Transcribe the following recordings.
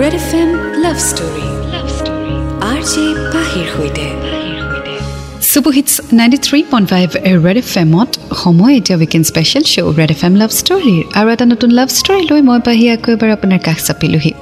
Red F M love story R J পাহিৰ সৈতে super hits ninety three point five red F এমত সময় এতিয়া weekend special show' red F M love ষ্টৰীৰ আৰু এটা নতুন লাভ ষ্টৰী লৈ মই পাহি আকৌ এবাৰ আপোনাৰ কাষ চাপিলোহি।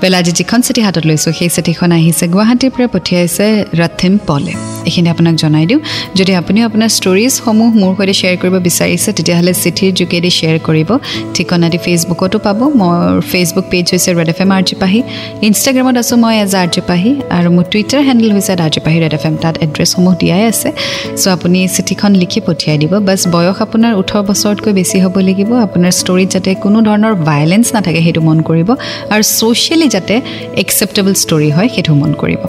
বোলে আজি যিখন চিঠি হাতত লৈছোঁ। সেই চিঠিখন আহিছে গুৱাহাটীৰ পৰা পঠিয়াইছে ৰথিম পলে। এইখিনি আপোনাক জনাই দিওঁ। যদি আপুনি আপোনাৰ ষ্টৰিজসমূহ মোৰ সৈতে শ্বেয়াৰ কৰিব বিচাৰিছে তেতিয়াহ'লে চিঠিৰ যোগেদি শ্বেয়াৰ কৰিব। ঠিকনাটি ফেচবুকতো পাব। মোৰ ফেচবুক পেজ হৈছে red F M R J Pahi ইনষ্টাগ্ৰামত আছোঁ মই এজ আৰ জি পাহি আৰু মোৰ টুইটাৰ হেণ্ডেল হৈছে R J Pahi red F M তাত এড্ৰেছসমূহ দিয়াই আছে। চ' আপুনি চিঠিখন লিখি পঠিয়াই দিব। বাছ বয়স আপোনাৰ ওঠৰ বছৰতকৈ বেছি হ'ব লাগিব। আপোনাৰ ষ্টৰিত যাতে কোনো ধৰণৰ ভাইলেঞ্চ নাথাকে সেইটো মন কৰিব। আৰু ছ'চিয়েলি যাতে একচেপ্টেবল ষ্টৰি হয় সেইটো মন কৰিব।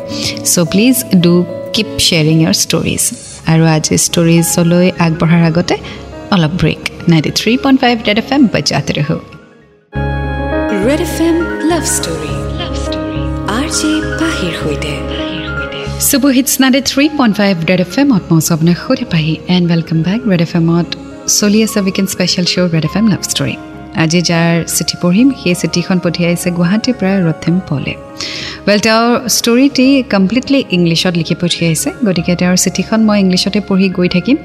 So' please do keep sharing your stories আৰু আজি ষ্টৰিজলৈ আগবঢ়াৰ আগতে অলপ break ninety three point five red F M বজাতে ৰহো। Red F M love story love story R J পাহিৰ সৈতে। Hits ninety three point five red F এমত মই আপোনাক সুধি Pahi. And welcome back red F এমত চলি আছে weekend special show' red F M love story আজি যাৰ চিঠি পঢ়িম সেই চিঠিখন পঠিয়াইছে গুৱাহাটীৰ পৰা ৰথিম পলে। ৱেল তেওঁৰ ষ্টৰিটি কমপ্লিটলি ইংলিছত লিখি পঠিয়াইছে গতিকে তেওঁৰ চিঠিখন মই ইংলিছতে পঢ়ি গৈ থাকিম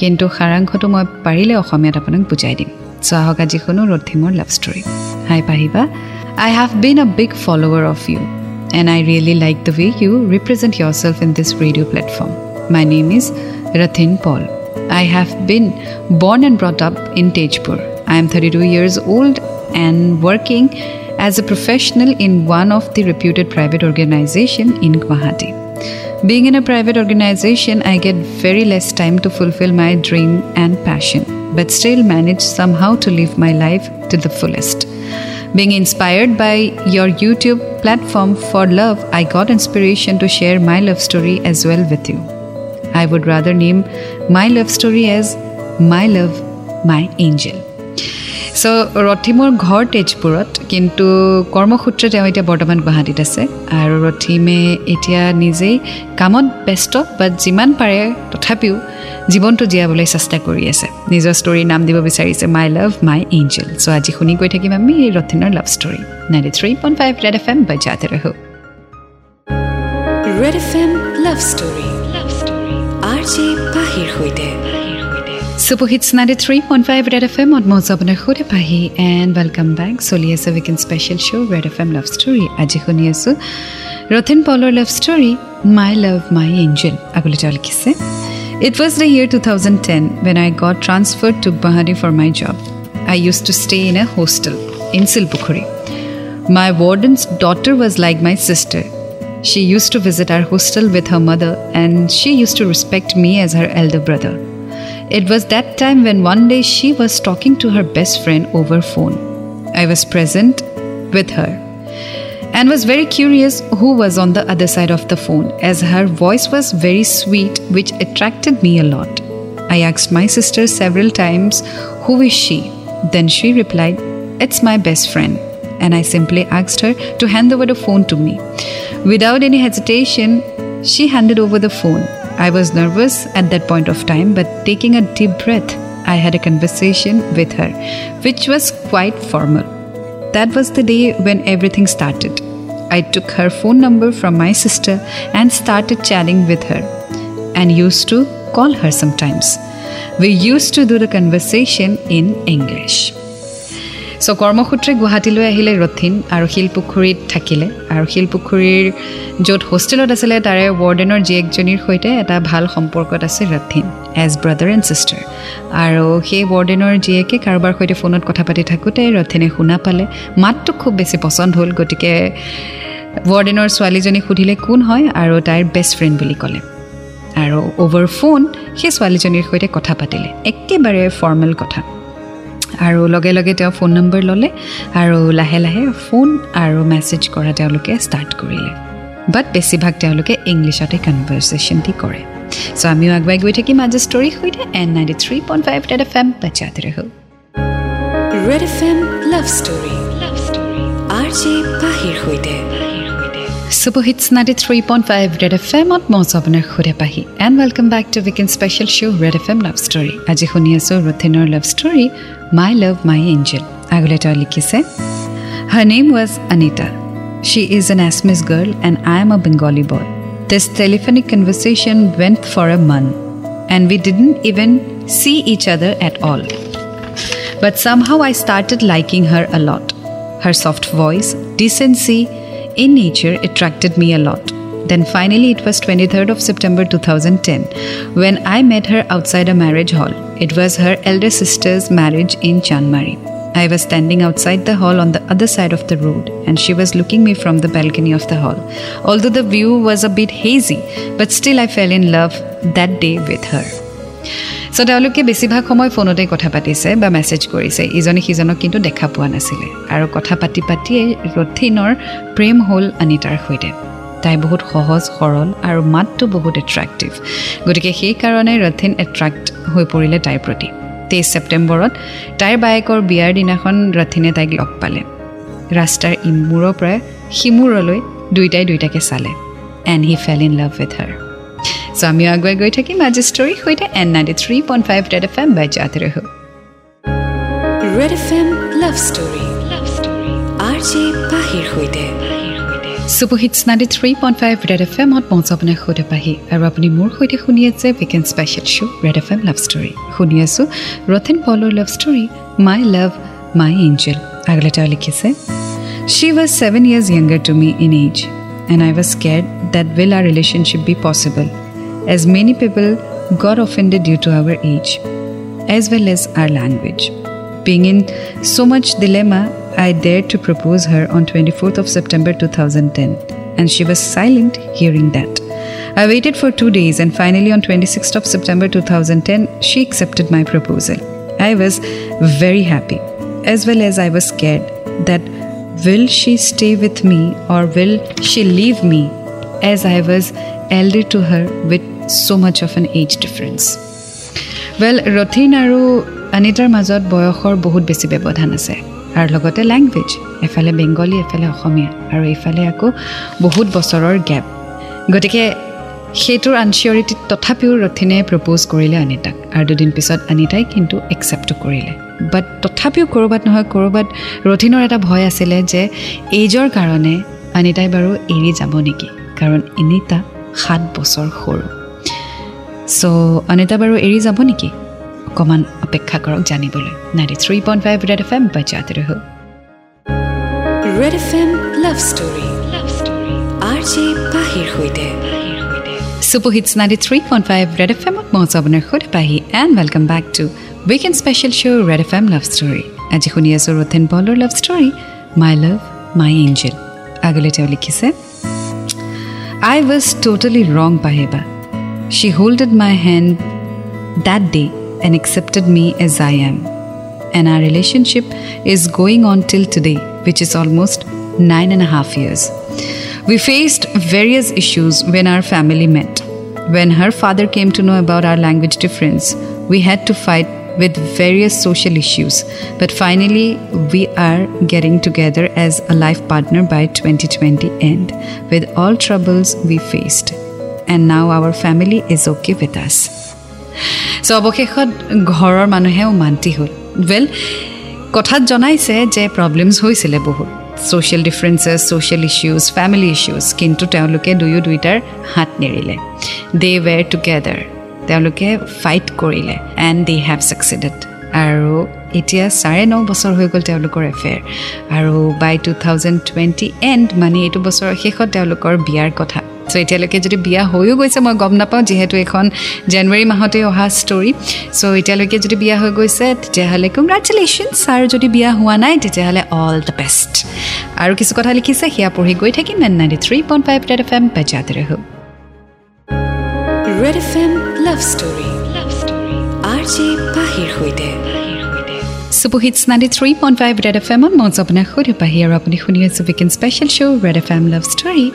কিন্তু সাৰাংশটো মই পাৰিলে অসমীয়াত আপোনাক বুজাই দিম। চ' আহক আজি শুনো ৰথিমৰ লাভ ষ্টৰি হাই পাহিবা I have been a big follower of you and I really like the way you represent your self in this radio' platform my name is Rathin Paul I have been born and brought up in Tejpur. I am 32 years old and working as a professional in one of the reputed private organization in Guwahati. Being in a private organization, I get very less time to fulfill my dream and passion, but still manage somehow to live my life to the fullest. Being inspired by your YouTube platform for love, I got inspiration to share my love story as well with you. I would rather name my love story as My Love, My Angel. So' ৰথিমৰ ঘৰ তেজপুৰত কিন্তু কৰ্মসূত্ৰে তেওঁ এতিয়া বৰ্তমান গুৱাহাটীত আছে। আৰু ৰথিমে এতিয়া নিজেই কামত ব্যস্ত বাট যিমান পাৰে তথাপিও জীৱনটো জীয়াবলৈ চেষ্টা কৰি আছে। নিজৰ ষ্টৰীৰ নাম দিব বিচাৰিছে মাই লাভ মাই এঞ্জেল চ' আজি শুনি গৈ থাকিম আমি ৰথিনৰ love story ninety three point five red F M বজাতে ৰহো red F M love story love story R J পাহিৰ সৈতে। Super hits ninety three point five red F এমত মই আপোনাৰ সুধে পাহি এণ্ড ৱেলকাম বেক চলি আছে weekend special show' red F M love story আজি শুনি আছোঁ Rathin পলৰ love story my love my angel আগলৈ তেওঁ লিখিছে it was the year two thousand ten when I got transferred to Guwahati for my job I used to stay in a hostel in Silpukhuri my warden's daughter was like my sister She used to visit our hostel with her mother and she used to respect me as her elder brother. It was that time when one day she was talking to her best friend over phone. I was present with her and was very curious who was on the other side of the phone as her voice was very sweet which attracted me a lot. I asked my sister several times who is she? Then she replied, "It's my best friend." And I simply asked her to hand over the phone to me. Without any hesitation, she handed over the phone. I was nervous at that point of time, but taking a deep breath, I had a conversation with her, which was quite formal. That was the day when everything started. I took her phone number from my sister and started chatting with her and used to call her sometimes. We used to do the conversation in English. So' কৰ্মসূত্ৰে গুৱাহাটীলৈ আহিলে ৰথিন আৰু শিলপুখুৰীত থাকিলে। আৰু শিলপুখুৰীৰ য'ত হোষ্টেলত আছিলে তাৰে ৱাৰ্ডেনৰ জীয়েকজনীৰ সৈতে এটা ভাল সম্পৰ্কত আছে Rathin as brother and sister আৰু সেই ৱাৰ্ডেনৰ জীয়েকে কাৰোবাৰ সৈতে ফোনত কথা পাতি থাকোঁতে ৰথিনে শুনা পালে। মাতটো খুব বেছি পচন্দ হ'ল গতিকে ৱাৰ্ডেনৰ ছোৱালীজনীক সুধিলে কোন হয়? আৰু তাইৰ বেষ্ট ফ্ৰেণ্ড বুলি ক'লে। আৰু অ'ভাৰ ফোন সেই ছোৱালীজনীৰ সৈতে কথা পাতিলে। একেবাৰে ফৰ্মেল কথা। আৰু লগে লগে তেওঁ ফোন নম্বৰ ল'লে আৰু লাহে লাহে ফোন আৰু মেছেজ কৰা তেওঁলোকে ষ্টাৰ্ট কৰিলে। বাট বেছিভাগ তেওঁলোকে ইংলিছতে কনভাৰ্চেশ্যনটি কৰে। চ' আমিও আগুৱাই গৈ থাকিম আজি ষ্টৰীৰ সৈতে। N ninety three point five red F M বাচ্চাতে ৰহো। Red F M love story love story R J পাহিৰ সৈতে। Super hits ninety three point five red F এমত মই আছোঁ আপোনাৰ সুধে Pahi and welcome back to weekend special show' red F M love story আজি শুনি আছোঁ ৰথিনৰ love story my love my Angel আগলৈ তেওঁ লিখিছে her name was Anita She is an Assamese girl and I am a Bengali boy. This telephonic conversation went for a month and we didn't even see each other at all. But somehow I started liking her a lot. Her soft voice, decency in nature attracted me a lot. Then finally, it was 23rd of September 2010 when I met her outside a marriage hall. It was her elder sister's marriage in Chanmari. I was standing outside the hall on the other side of the road, and she was looking me from the balcony of the hall. Although the view was a bit hazy, but still I fell in love that day with her. So' তেওঁলোকে বেছিভাগ সময় ফোনতে কথা পাতিছে বা message কৰিছে। ইজনে সিজনক কিন্তু দেখা পোৱা নাছিলে। আৰু কথা পাতি পাতিয়ে ৰথিনৰ প্ৰেম হ'ল অনিতাৰ সৈতে। তাই বহুত সহজ সৰল আৰু মাতটো বহুত এট্ৰেক্টিভ গতিকে সেইকাৰণে ৰথিন এট্ৰেক্ট হৈ পৰিলে তাইৰ প্ৰতি। তেইছ ছেপ্টেম্বৰত তাইৰ বায়েকৰ বিয়াৰ দিনাখন ৰথিনে তাইক লগ পালে। ৰাস্তাৰ ইমূৰৰ পৰা সিমূৰলৈ দুয়োটাই দুয়োটাকে চালে। And he fell in love with her so' আমিও আগুৱাই গৈ থাকিম আজি ষ্টৰীৰ সৈতে N ninety three point five red F M বাই জাতে ৰহ red F M love story love story R J পাহিৰ সৈতে। Super hits ninety three point five red F এমত মঞ্চ আপোনাৰ সৈতে পাহি। আৰু আপুনি মোৰ সৈতে শুনি আছে weekend special show' red F M love story শুনি আছোঁ ৰথেন পলৰ love story my love my Angel আগলৈ তেওঁ লিখিছে she was seven years younger to me in age and I was scared that will our relationship be possible as many people got offended due to our age as well as our language. Being in so much dilemma, I dared to propose her on 24th of September 2010 and she was silent hearing that. I waited for 2 days and finally on 26th of September 2010 she accepted my proposal. I was very happy as well as I was scared that will she stay with me or will she leave me as I was elder to her with so much of an age difference. Well Rathin আৰু অনিতাৰ মাজত বয়সৰ বহুত বেছি ব্যৱধান আছে। আৰু লগতে লেংগুৱেজ এফালে বেংগলী এফালে অসমীয়া আৰু এইফালে আকৌ বহুত বছৰৰ গেপ গতিকে সেইটোৰ আনচিয়ৰিটিত তথাপিও ৰথিনে প্ৰপ'জ কৰিলে অনিতাক আৰু দুদিন পিছত অনিতাই কিন্তু একচেপ্টো কৰিলে। বাট তথাপিও ক'ৰবাত নহয় ক'ৰবাত ৰথিনৰ এটা ভয় আছিলে যে এইজৰ কাৰণে অনিতাই বাৰু এৰি যাব নেকি? কাৰণ অনিতা সাত বছৰ সৰু। চ' অনিতা বাৰু এৰি যাব নেকি? অকণমান অপেক্ষা কৰক জানিবলৈ। Ninety three point five red F M বাজাতে ৰহ red F M love story love story R J পাহিৰ সৈতে। Super hits ninety three point five red F এমত মই আছোঁ আপোনাৰ সৈতে Pahi and welcome back to weekend special show' red F M love story আজি শুনি আছোঁ ৰথেন পলৰ love story my love my Angel আগলৈ তেওঁ লিখিছে আই ৱাজ ট'টেলি ৰং পাহিবা। She holded my hand that day and accepted me as I am. And our relationship is going on till today, which is almost nine and a half years. We faced various issues when our family met. When her father came to know about our language difference, we had to fight with various social issues. But finally, we are getting together as a life partner by 2020 end with all troubles we faced. And now our family is okay with us. চ' অৱশেষত ঘৰৰ মানুহেও মান্তি হ'ল। Well কথাত জনাইছে যে problems হৈছিলে বহুত। Social differences social issues family issues কিন্তু তেওঁলোকে দুয়ো দুয়োটাৰ হাত নেৰিলে। দে ৱেৰ টুগেডাৰ তেওঁলোকে ফাইট কৰিলে। এণ্ড দে হেভ ছাকচিডেড আৰু এতিয়া চাৰে ন বছৰ হৈ গ'ল তেওঁলোকৰ এফেয়াৰ আৰু by two thousand twenty and মানে এইটো বছৰৰ শেষত তেওঁলোকৰ বিয়াৰ কথা। চ' এতিয়ালৈকে যদি বিয়া হৈও গৈছে মই গম নাপাওঁ যিহেতু এইখন জানুৱাৰী মাহতে অহা ষ্টৰী চ' এতিয়ালৈকে যদি বিয়া হৈ গৈছে তেতিয়াহ'লে কংগ্ৰেচুলেশ্যনছ আৰু যদি বিয়া হোৱা নাই তেতিয়াহ'লে অল দ্য বেষ্ট আৰু কিছু কথা লিখিছে সেয়া পঢ়ি গৈ থাকিম nine ninety three point five red F M বাজাতে ৰহ। Red F M love story love story R J পাহিৰ সৈতে। super hits ninety three point five red F এমত মঞ্চ আপোনাক সৈতে পাহি আৰু আপুনি শুনি আছোঁ weekend special show' red F M love story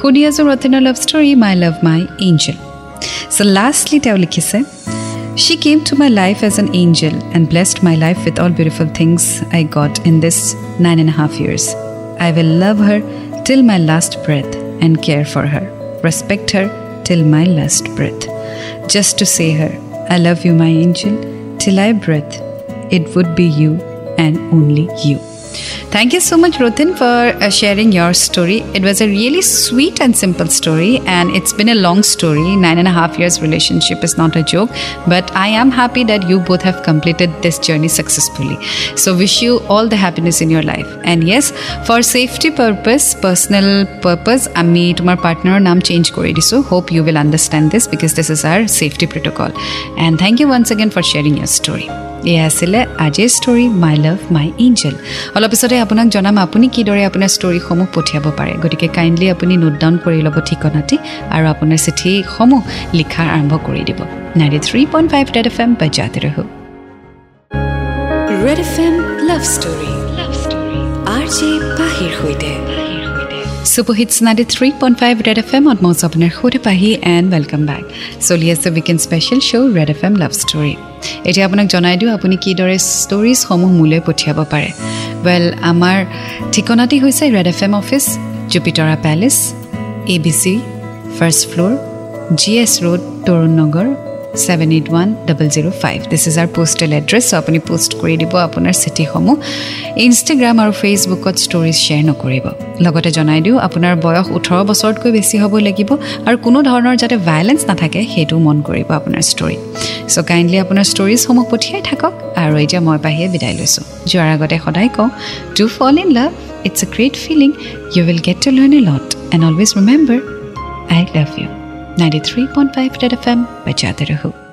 শুনি আছোঁ ৰতিনৰ love story my love my angel so' lastly তেওঁ লিখিছে she came to my life as an angel and blessed my life with all beautiful things I got in this nine and half years I will love her till my last breath and care for her respect her till my last breath just to say her I love you my Angel টিল আই breath it would be you and only you. Thank you so much, Rutin, for uh, sharing your story. It was a really sweet and simple story, and it's been a long story. Nine and a half years relationship is not a joke, but I am happy that you both have completed this journey successfully. So, wish you all the happiness in your life. And yes, for safety purpose, personal purpose, আমি তোমাৰ পাৰ্টনাৰৰ নাম change কৰি দিছোঁ hope you will understand this because this is our safety protocol and thank you once again for sharing your story এয়া আছিলে আজিৰ story my love my Angel অলপ পিছতে আপোনাক জনাম আপুনি কিদৰে আপোনাৰ ষ্টৰীসমূহ পঠিয়াব পাৰে। গতিকে কাইণ্ডলি আপুনি নোট ডাউন কৰি ল'ব ঠিকনাটি আৰু আপোনাৰ চিঠিসমূহ লিখা আৰম্ভ কৰি দিব। Ninety three point five red F M বাজাতে ৰহো red F M love story love story R J পাহিৰ সৈতে super hits ninety three point five red F এমত মই আপোনাৰ সৈতে পাহি এণ্ড ৱেলকাম বেক চলি আছে weekend special show' red F M love story এতিয়া আপোনাক জনাই দিওঁ আপুনি কিদৰে ষ্টৰিজসমূহ মোলৈ পঠিয়াব পাৰে। ৱেল আমাৰ ঠিকনাটি হৈছে red F M office Jupitara palace A B C first floor G S road Tarun Nagar seven eight one double zero' five this is our postal address আপুনি পোষ্ট কৰি দিব আপোনাৰ চিঠিসমূহ ইনষ্টাগ্ৰাম আৰু ফেচবুকত ষ্টৰিজ শ্বেয়াৰ নকৰিব লগতে জনাই দিওঁ আপোনাৰ বয়স ওঠৰ বছৰতকৈ বেছি হ'ব লাগিব আৰু কোনো ধৰণৰ যাতে ভায়লেঞ্চ নাথাকে সেইটোও মন কৰিব আপোনাৰ ষ্টৰি চ' কাইণ্ডলি আপোনাৰ ষ্টৰিজসমূহ পঠিয়াই থাকক আৰু এতিয়া মই বাহিৰে বিদায় লৈছোঁ যোৱাৰ আগতে সদায় কওঁ to fall in love it's a great feeling you will get to learn a lot and always remember I love you ninety three point five red